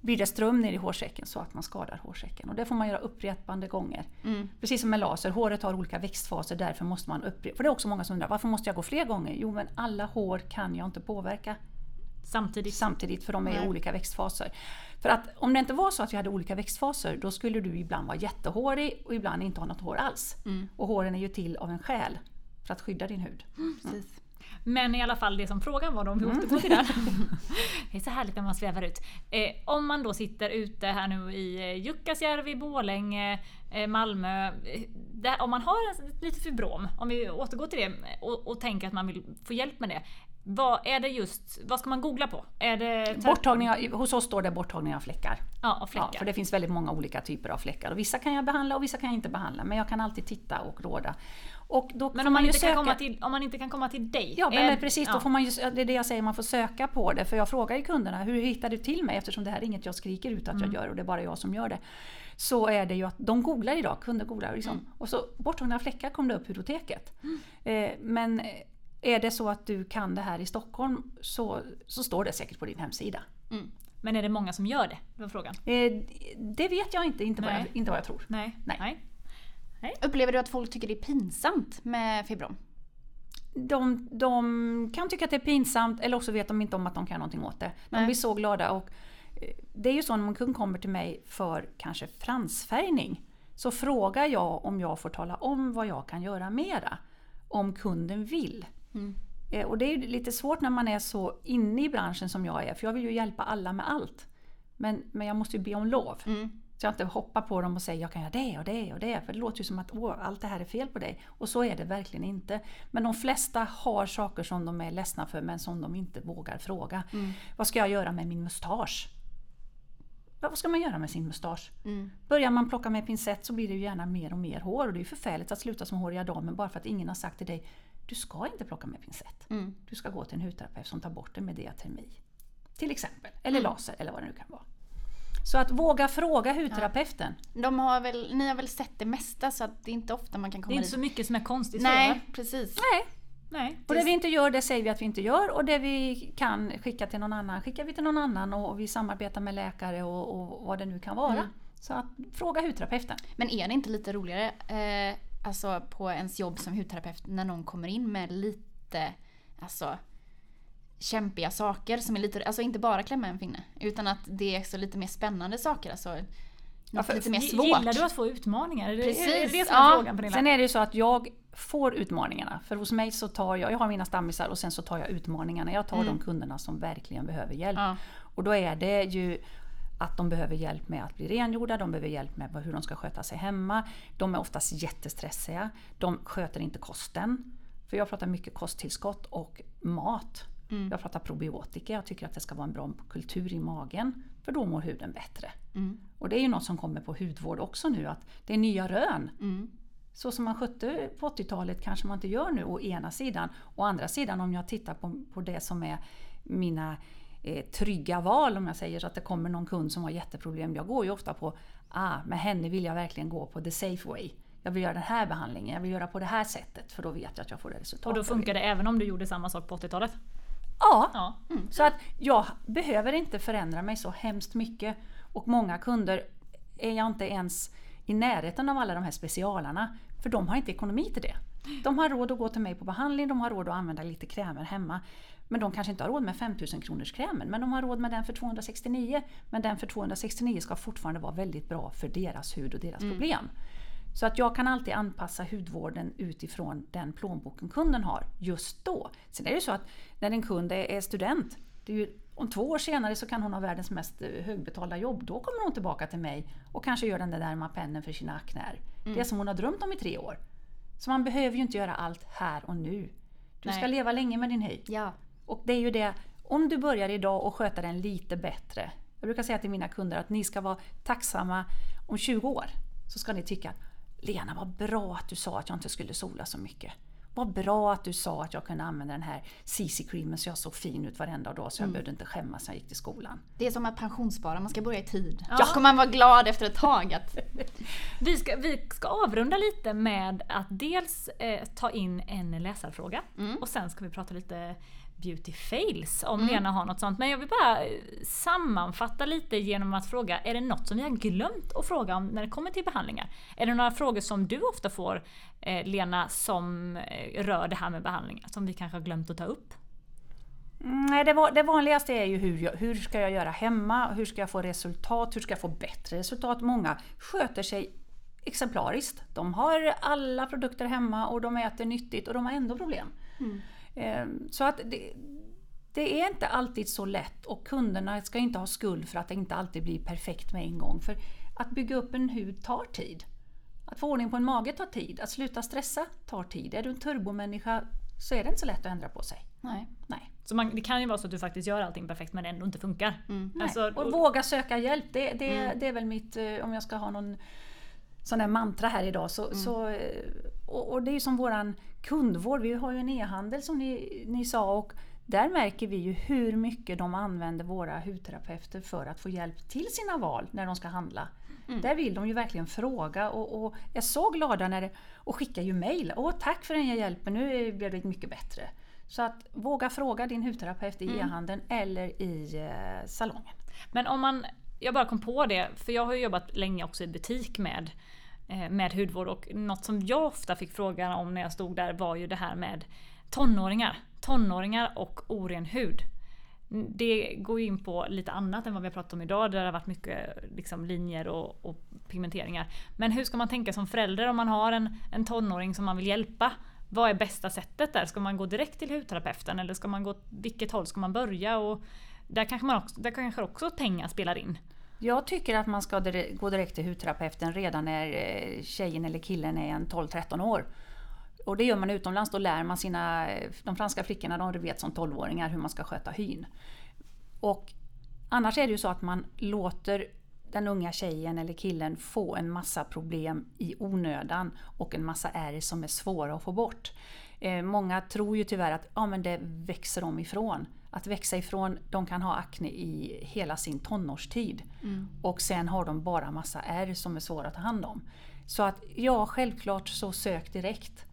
blir det ström ner i hårsäcken så att man skadar hårsäcken. Och det får man göra upprepande gånger. Mm. Precis som med laser, håret har olika växtfaser därför måste man upprepa. För det är också många som undrar, varför måste jag gå fler gånger? Jo men alla hår kan jag inte påverka Samtidigt. samtidigt för de är i olika växtfaser. För att om det inte var så att vi hade olika växtfaser då skulle du ibland vara jättehårig och ibland inte ha något hår alls. Mm. Och håren är ju till av en själ för att skydda din hud. Precis. Men i alla fall det som frågan var då, om vi återgår till den. det är så härligt när man svävar ut. Eh, om man då sitter ute här nu i eh, Jukkasjärvi, Borlänge, eh, Malmö. Eh, där, om man har en, lite fibrom, om vi återgår till det och, och tänker att man vill få hjälp med det. Vad är det just, vad ska man googla på? Är det Borttagning hos oss står det borttagning av fläckar. Ja, Ja, fläckar. för det finns väldigt många olika typer av fläckar. Och vissa kan jag behandla och vissa kan jag inte behandla. Men jag kan alltid titta och råda. Och då men om man, inte kan söka- komma till, om man inte kan komma till dig? Ja, men, men precis. ja. Då får man ju, det är det jag säger, man får söka på det. För jag frågar ju kunderna, hur hittar du till mig? Eftersom det här är inget jag skriker ut att Mm. jag gör och det är bara jag som gör det. Så är det ju att de googlar idag, kunder googlar liksom. Mm. Och så borttagna fläckar kom det upp hudoteket. Eh, men är det så att du kan det här i Stockholm så, så står det säkert på din hemsida. Mm. Men är det många som gör det? Det var frågan. Eh, det vet jag inte, inte vad jag, inte vad jag tror. Nej. Nej. Nej. Upplever du att folk tycker det är pinsamt med fibrom? de, de kan tycka att det är pinsamt eller också vet de inte om att de kan någonting åt det. De Nej. blir så glada. Och eh, det är ju så när en kund kommer till mig för kanske fransfärgning så frågar jag om jag får tala om vad jag kan göra mera. Om kunden vill. Eh, Och det är ju lite svårt när man är så inne i branschen som jag är för jag vill ju hjälpa alla med allt. Men, men jag måste ju be om lov. Så jag inte hoppar på dem och säger jag kan göra det och det och det. För det låter ju som att Åh, allt det här är fel på dig. Och så är det verkligen inte. Men de flesta har saker som de är ledsna för men som de inte vågar fråga. Vad ska jag göra med min mustasch? Vad ska man göra med sin mustasch? Börjar man plocka med pincett så blir det ju gärna mer och mer hår. Och det är ju förfärligt att sluta som håriga damen bara för att ingen har sagt till dig du ska inte plocka med pincett. Du ska gå till en hudterapeut som tar bort det med diatermi. Till exempel. Eller laser eller vad det nu kan vara. Så att våga fråga hudterapeuten. De har väl, ni har väl sett det mesta så att det är inte ofta man kan Det komma är inte dit. så mycket som är konstigt Nej, så, va? precis. Nej. Nej. Och det vi inte gör, det säger vi att vi inte gör. Och det vi kan skicka till någon annan, skickar vi till någon annan. Och vi samarbetar med läkare och, och vad det nu kan vara. Så att, fråga hudterapeuten. Men är det inte lite roligare eh, alltså på ens jobb som hudterapeut när någon kommer in med lite alltså, kämpiga saker som är lite, alltså inte bara klämma en finne utan att det är så lite mer spännande saker, alltså något för- lite mer svårt. Gillar du att få utmaningar? Det, är det Precis, det som är ja. frågan Pernilla? Sen är det ju så att jag får utmaningarna. För hos mig så tar jag, jag har mina stammisar och sen så tar jag utmaningarna. Jag tar de kunderna som verkligen behöver hjälp. Ja. Och då är det ju att de behöver hjälp med att bli rengjorda, de behöver hjälp med hur de ska sköta sig hemma. De är oftast jättestressiga. De sköter inte kosten. För jag pratar mycket kosttillskott och mat. Jag pratar probiotika, jag tycker att det ska vara en bra kultur i magen. För då mår huden bättre. Och det är ju något som kommer på hudvård också nu, att det är nya rön. Så som man skötte på 80-talet kanske man inte gör nu å ena sidan. Å andra sidan om jag tittar på, på det som är mina eh, trygga val om jag säger så att det kommer någon kund som har jätteproblem. Jag går ju ofta på, ah, med henne vill jag verkligen gå på the safe way. Jag vill göra den här behandlingen, jag vill göra på det här sättet för då vet jag att jag får det resultat Och då funkar det även om du gjorde samma sak på 80-talet? Ja, Ja. så att jag behöver inte förändra mig så hemskt mycket. Och många kunder är jag inte ens i närheten av alla de här specialarna. För de har inte ekonomi till det. De har råd att gå till mig på behandling, de har råd att använda lite krämer hemma. Men de kanske inte har råd med 5000 kronors krämen, men de har råd med den för 269. Men den för 269 ska fortfarande vara väldigt bra för deras hud och deras problem. Så att jag kan alltid anpassa hudvården utifrån den plånboken kunden har just då. Sen är det ju så att när en kund är student, det är ju, om två år senare så kan hon ha världens mest eh, högbetalda jobb. Då kommer hon tillbaka till mig och kanske gör den där dermapennen för sina akner. Det som hon har drömt om i tre år. Så man behöver ju inte göra allt här och nu. Du ska Nej. leva länge med din hy. Ja. Och det är ju det, om du börjar idag och sköta den lite bättre. Jag brukar säga till mina kunder att ni ska vara tacksamma om 20 år. Så ska ni tycka, Lena vad bra att du sa att jag inte skulle sola så mycket. Vad bra att du sa att jag kunde använda den här CC-creamen så jag såg fin ut varenda dag så jag behövde inte skämmas när jag gick till skolan. Det är som att pensionsspara, man ska börja i tid. Ja. Då kommer man vara glad efter ett tag att Vi ska, vi ska avrunda lite med att dels eh, ta in en läsarfråga och sen ska vi prata lite beauty fails om Lena har något sånt. Men jag vill bara eh, sammanfatta lite genom att fråga, är det något som vi har glömt att fråga om när det kommer till behandlingar? Är det några frågor som du ofta får eh, Lena som eh, rör det här med behandlingar som vi kanske har glömt att ta upp? Mm, Nej, det, det vanligaste är ju hur, jag, hur ska jag göra hemma, hur ska jag få resultat, hur ska jag få bättre resultat. Många sköter sig exemplariskt. De har alla produkter hemma och de äter nyttigt och de har ändå problem. Eh, Så att det, det är inte alltid så lätt och kunderna ska inte ha skuld för att det inte alltid blir perfekt med en gång. För att bygga upp en hud tar tid. Att få ordning på en mage tar tid. Att sluta stressa tar tid. Är du en turbomänniska så är det inte så lätt att ändra på sig. Nej. Nej. Så man, det kan ju vara så att du faktiskt gör allting perfekt men ändå inte funkar. Nej. Alltså, och våga söka hjälp, det, det, det är väl mitt, eh, om jag ska ha någon sån där mantra här idag. Så, så, eh, och, och det är ju som våran kundvård, vi har ju en e-handel som ni, ni sa och där märker vi ju hur mycket de använder våra hudterapeuter för att få hjälp till sina val när de ska handla. Där vill de ju verkligen fråga och, och är så glada när det, och skickar ju mejl. Åh tack för den här hjälpen, nu blev det mycket bättre. Så att våga fråga din hudterapeut i e-handeln eller i eh, salongen. Men om man, jag bara kom på det, för jag har jobbat länge också i butik med, Eh, med hudvård och något som jag ofta fick frågan om när jag stod där var ju det här med tonåringar. Tonåringar och oren hud. Det går ju in på lite annat än vad vi har pratat om idag där det har varit mycket liksom, linjer och, och pigmenteringar. Men hur ska man tänka som förälder om man har en, en tonåring som man vill hjälpa? Vad är bästa sättet där? Ska man gå direkt till hudterapeuten eller ska man gå, vilket håll ska man börja? Och där kanske, man också, där kanske också pengar spelar in. Jag tycker att man ska gå direkt till hudterapeuten redan när eh, tjejen eller killen är en 12-13 år. Och det gör man utomlands, då lär man sina, eh, de franska flickorna de vet som 12-åringar hur man ska sköta hyn. Och annars är det ju så att man låter den unga tjejen eller killen få en massa problem i onödan och en massa ärr som är svåra att få bort. Eh, många tror ju tyvärr att ja, men det växer de ifrån. Att växa ifrån, de kan ha akne i hela sin tonårstid. Mm. Och sen har de bara massa ärr som är svåra att ta hand om. Så att ja, självklart så sök direkt.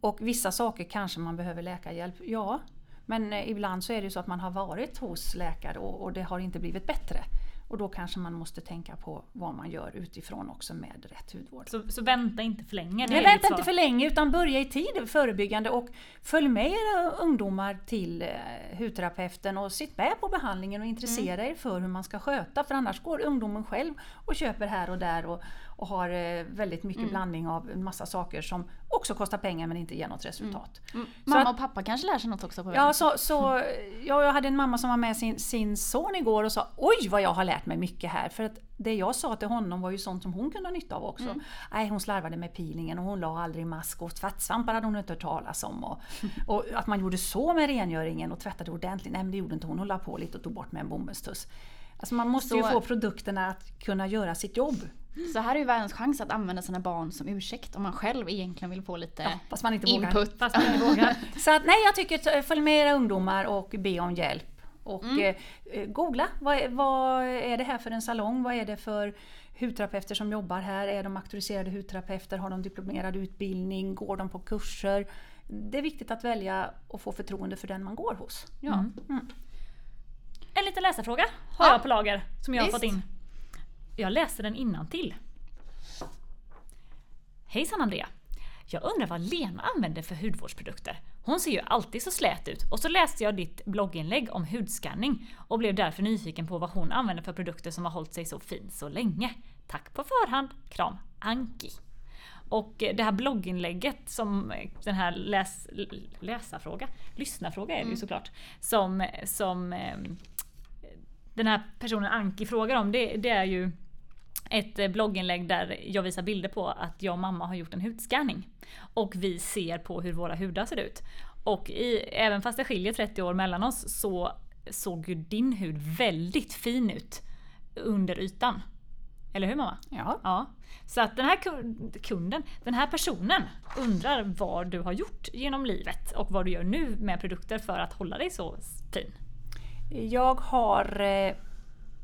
Och vissa saker kanske man behöver läkarhjälp, ja. Men eh, ibland så är det så att man har varit hos läkare och, och det har inte blivit bättre. Och då kanske man måste tänka på vad man gör utifrån också med rätt hudvård. Så, så vänta inte för länge? Nej, vänta inte för länge utan börja i tid förebyggande och följ med era ungdomar till eh, hudterapeuten och sitt med på behandlingen och intressera mm. er för hur man ska sköta för annars går ungdomen själv och köper här och där och, och har eh, väldigt mycket mm. blandning av en massa saker som också kostar pengar men inte ger något resultat. Mm. Mm. Mamma att, och pappa kanske lär sig något också på vägen? Ja, så, så, ja, jag hade en mamma som var med sin, sin son igår och sa Oj vad jag har lärt mig mycket här. För att det jag sa till honom var ju sånt som hon kunde ha nytta av också. Mm. Nej, hon slarvade med peelingen och hon la aldrig mask och tvättsvampar hade hon inte hört talas om. Och, och att man gjorde så med rengöringen och tvättade ordentligt. Nej men det gjorde inte hon. Hon la på lite och tog bort med en bomullstuss. Alltså man måste så, ju få produkterna att kunna göra sitt jobb. Så här är ju världens chans att använda sina barn som ursäkt om man själv egentligen vill få lite ja, fast man inte input. Vågar. Fast man inte vågar. Så att, nej, jag tycker följ med era ungdomar och be om hjälp. Och mm. eh, eh googla, vad, vad, är det här för en salong? Vad är det för hudterapeuter som jobbar här? Är de auktoriserade hudterapeuter? Har de diplomerad utbildning? Går de på kurser? Det är viktigt att välja och få förtroende för den man går hos. Ja. Mm. En liten läsarfråga har ja. jag på lager som jag har fått in. Jag läser den innan till. Hejsan Andrea! Jag undrar vad Lena använder för hudvårdsprodukter. Hon ser ju alltid så slät ut och så läste jag ditt blogginlägg om hudskanning och blev därför nyfiken på vad hon använder för produkter som har hållit sig så fin så länge. Tack på förhand! Kram! Anki. Och det här blogginlägget som den här läs, läsarfråga, lyssnarfråga är det ju mm. såklart, som, som ehm, den här personen Anki frågar om, det, det är ju ett eh, blogginlägg där jag visar bilder på att jag och mamma har gjort en hudscanning. Och vi ser på hur våra hudar ser ut. Och i, även fast det skiljer 30 år mellan oss så såg ju din hud väldigt fin ut under ytan. Eller hur mamma? Ja. ja. Så att den här kunden, den här personen undrar vad du har gjort genom livet och vad du gör nu med produkter för att hålla dig så fin. Jag har eh,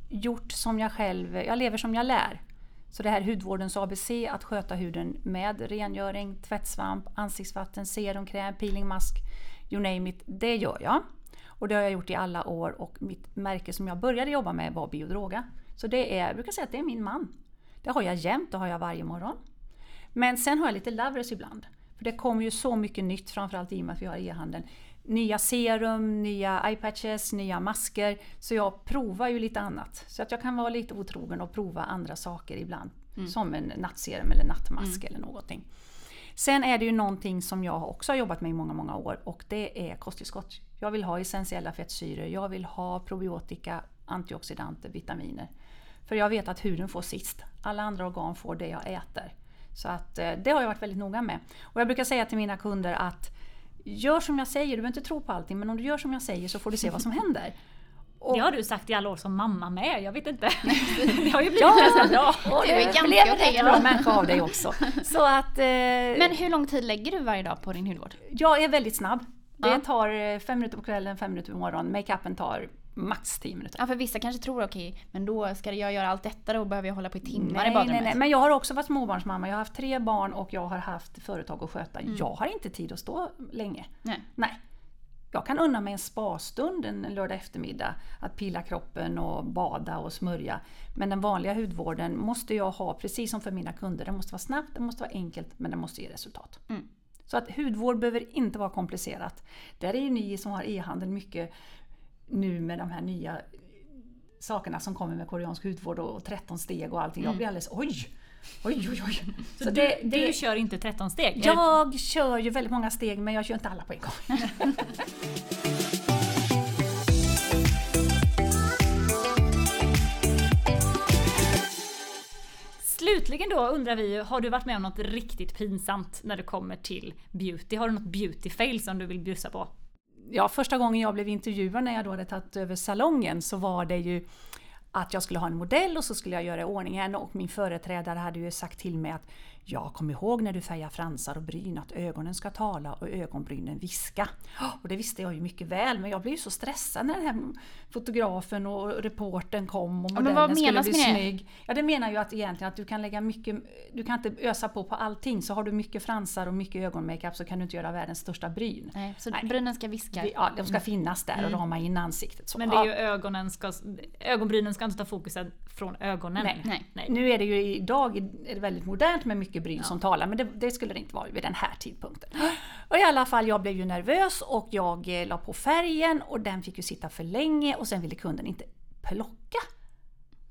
gjort som jag själv, jag lever som jag lär. Så det här hudvårdens ABC, att sköta huden med rengöring, tvättsvamp, ansiktsvatten, serumkräm, peelingmask, you name it, det gör jag. Och det har jag gjort i alla år och mitt märke som jag började jobba med var Biodroga. Så det är, jag brukar säga att det är min man. Det har jag jämt, det har jag varje morgon. Men sen har jag lite lovers ibland. För det kommer ju så mycket nytt, framförallt i och med att vi har e-handeln nya serum, nya eyepatches, nya masker. Så jag provar ju lite annat. Så att jag kan vara lite otrogen och prova andra saker ibland. Mm. Som en nattserum eller nattmask mm. eller någonting. Sen är det ju någonting som jag också har jobbat med i många, många år och det är kosttillskott. Jag vill ha essentiella fettsyror, jag vill ha probiotika, antioxidanter, vitaminer. För jag vet att huden får sist. Alla andra organ får det jag äter. Så att eh, det har jag varit väldigt noga med. Och jag brukar säga till mina kunder att gör som jag säger, du behöver inte tro på allting, men om du gör som jag säger så får du se vad som händer. Och, det har du sagt i alla år som mamma med, jag vet inte. det har ju blivit ja, ganska bra. Och du är ganska okej. Jag bra människa av dig också. Så att, eh, men hur lång tid lägger du varje dag på din hudvård? Jag är väldigt snabb. Det tar eh, fem minuter på kvällen, fem minuter på morgonen. Makeupen tar max 10 minuter. Ja för vissa kanske tror okej, okay, men då ska jag göra allt detta då behöver jag hålla på i timmar nej, i badrummet. Nej, nej, men jag har också varit småbarnsmamma. Jag har haft tre barn och jag har haft företag att sköta. Mm. Jag har inte tid att stå länge. Nej. nej. Jag kan unna mig en spastund en lördag eftermiddag. Att pilla kroppen och bada och smörja. Men den vanliga hudvården måste jag ha, precis som för mina kunder. Den måste vara snabbt, den måste vara enkelt, men den måste ge resultat. Mm. Så att hudvård behöver inte vara komplicerat. Där är ju ni som har e-handel mycket nu med de här nya sakerna som kommer med koreansk hudvård och 13 steg och allting. Jag blir alldeles oj! Oj, oj, oj. Så, så det, du, det, du kör inte 13 steg? Jag kör ju väldigt många steg men jag kör inte alla på en gång. Slutligen då undrar vi, har du varit med om något riktigt pinsamt när det kommer till beauty? Har du något beauty fail som du vill bjussa på? Ja, första gången jag blev intervjuad när jag då hade tagit över salongen så var det ju att jag skulle ha en modell och så skulle jag göra i ordning henne och min företrädare hade ju sagt till mig att Ja, kom ihåg när du färgar fransar och bryn att ögonen ska tala och ögonbrynen viska. Och det visste jag ju mycket väl men jag blev ju så stressad när den här fotografen och reporten kom och modellen ja, skulle bli snygg. Ja, det menar ju att egentligen att du kan lägga mycket, du kan inte ösa på på allting. Så har du mycket fransar och mycket ögonmakeup så kan du inte göra världens största bryn. Nej, så Nej. brynen ska viska? Ja, de ska finnas där och rama in ansiktet. Så, men det är ju ögonen ska, ögonbrynen ska inte ta fokuset från ögonen. Nej. Nej. Nej. Nu är det ju idag är det väldigt modernt med mycket bryn ja. som talar men det, det, skulle det inte vara vid den här tidpunkten. Och i alla fall, jag blev ju nervös och jag eh, la på färgen och den fick ju sitta för länge och sen ville kunden inte plocka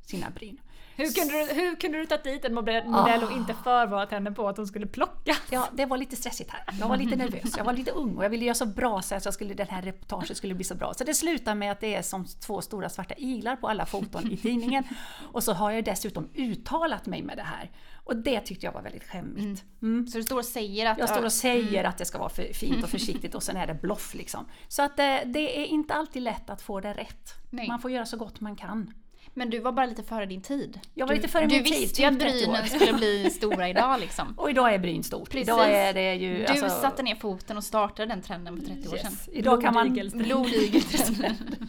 sina bryn. Hur kunde, du, hur kunde du ta dit en modell och inte förvarat henne på att hon skulle plocka? Ja, det var lite stressigt här. Jag var lite nervös, jag var lite ung och jag ville göra så bra så att jag skulle, den här reportaget skulle bli så bra. Så det slutar med att det är som två stora svarta iglar på alla foton i tidningen. Och så har jag dessutom uttalat mig med det här. Och det tyckte jag var väldigt skämmigt. Mm. Mm. Så du står och säger att... Jag står och säger mm. att det ska vara för fint och försiktigt och sen är det bloff liksom. Så att det, eh, det är inte alltid lätt att få det rätt. Nej. Man får göra så gott man kan. Men du var bara lite före din tid. Jag var du, lite före min tid. Du visste ju att brynen skulle bli stora idag liksom. Och idag är bryn stort. Precis. Idag är det ju, du alltså... satte ner foten och startade den trenden för 30 yes. år sedan. Idag kan man... Blodigeltrenden.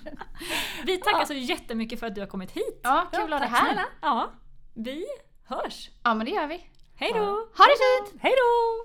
vi tackar ja. så jättemycket för att du har kommit hit. Ja, kul att ha dig här. Ja, vi hörs. Ja men det gör vi. Hej då! Ha det fint! Hej då!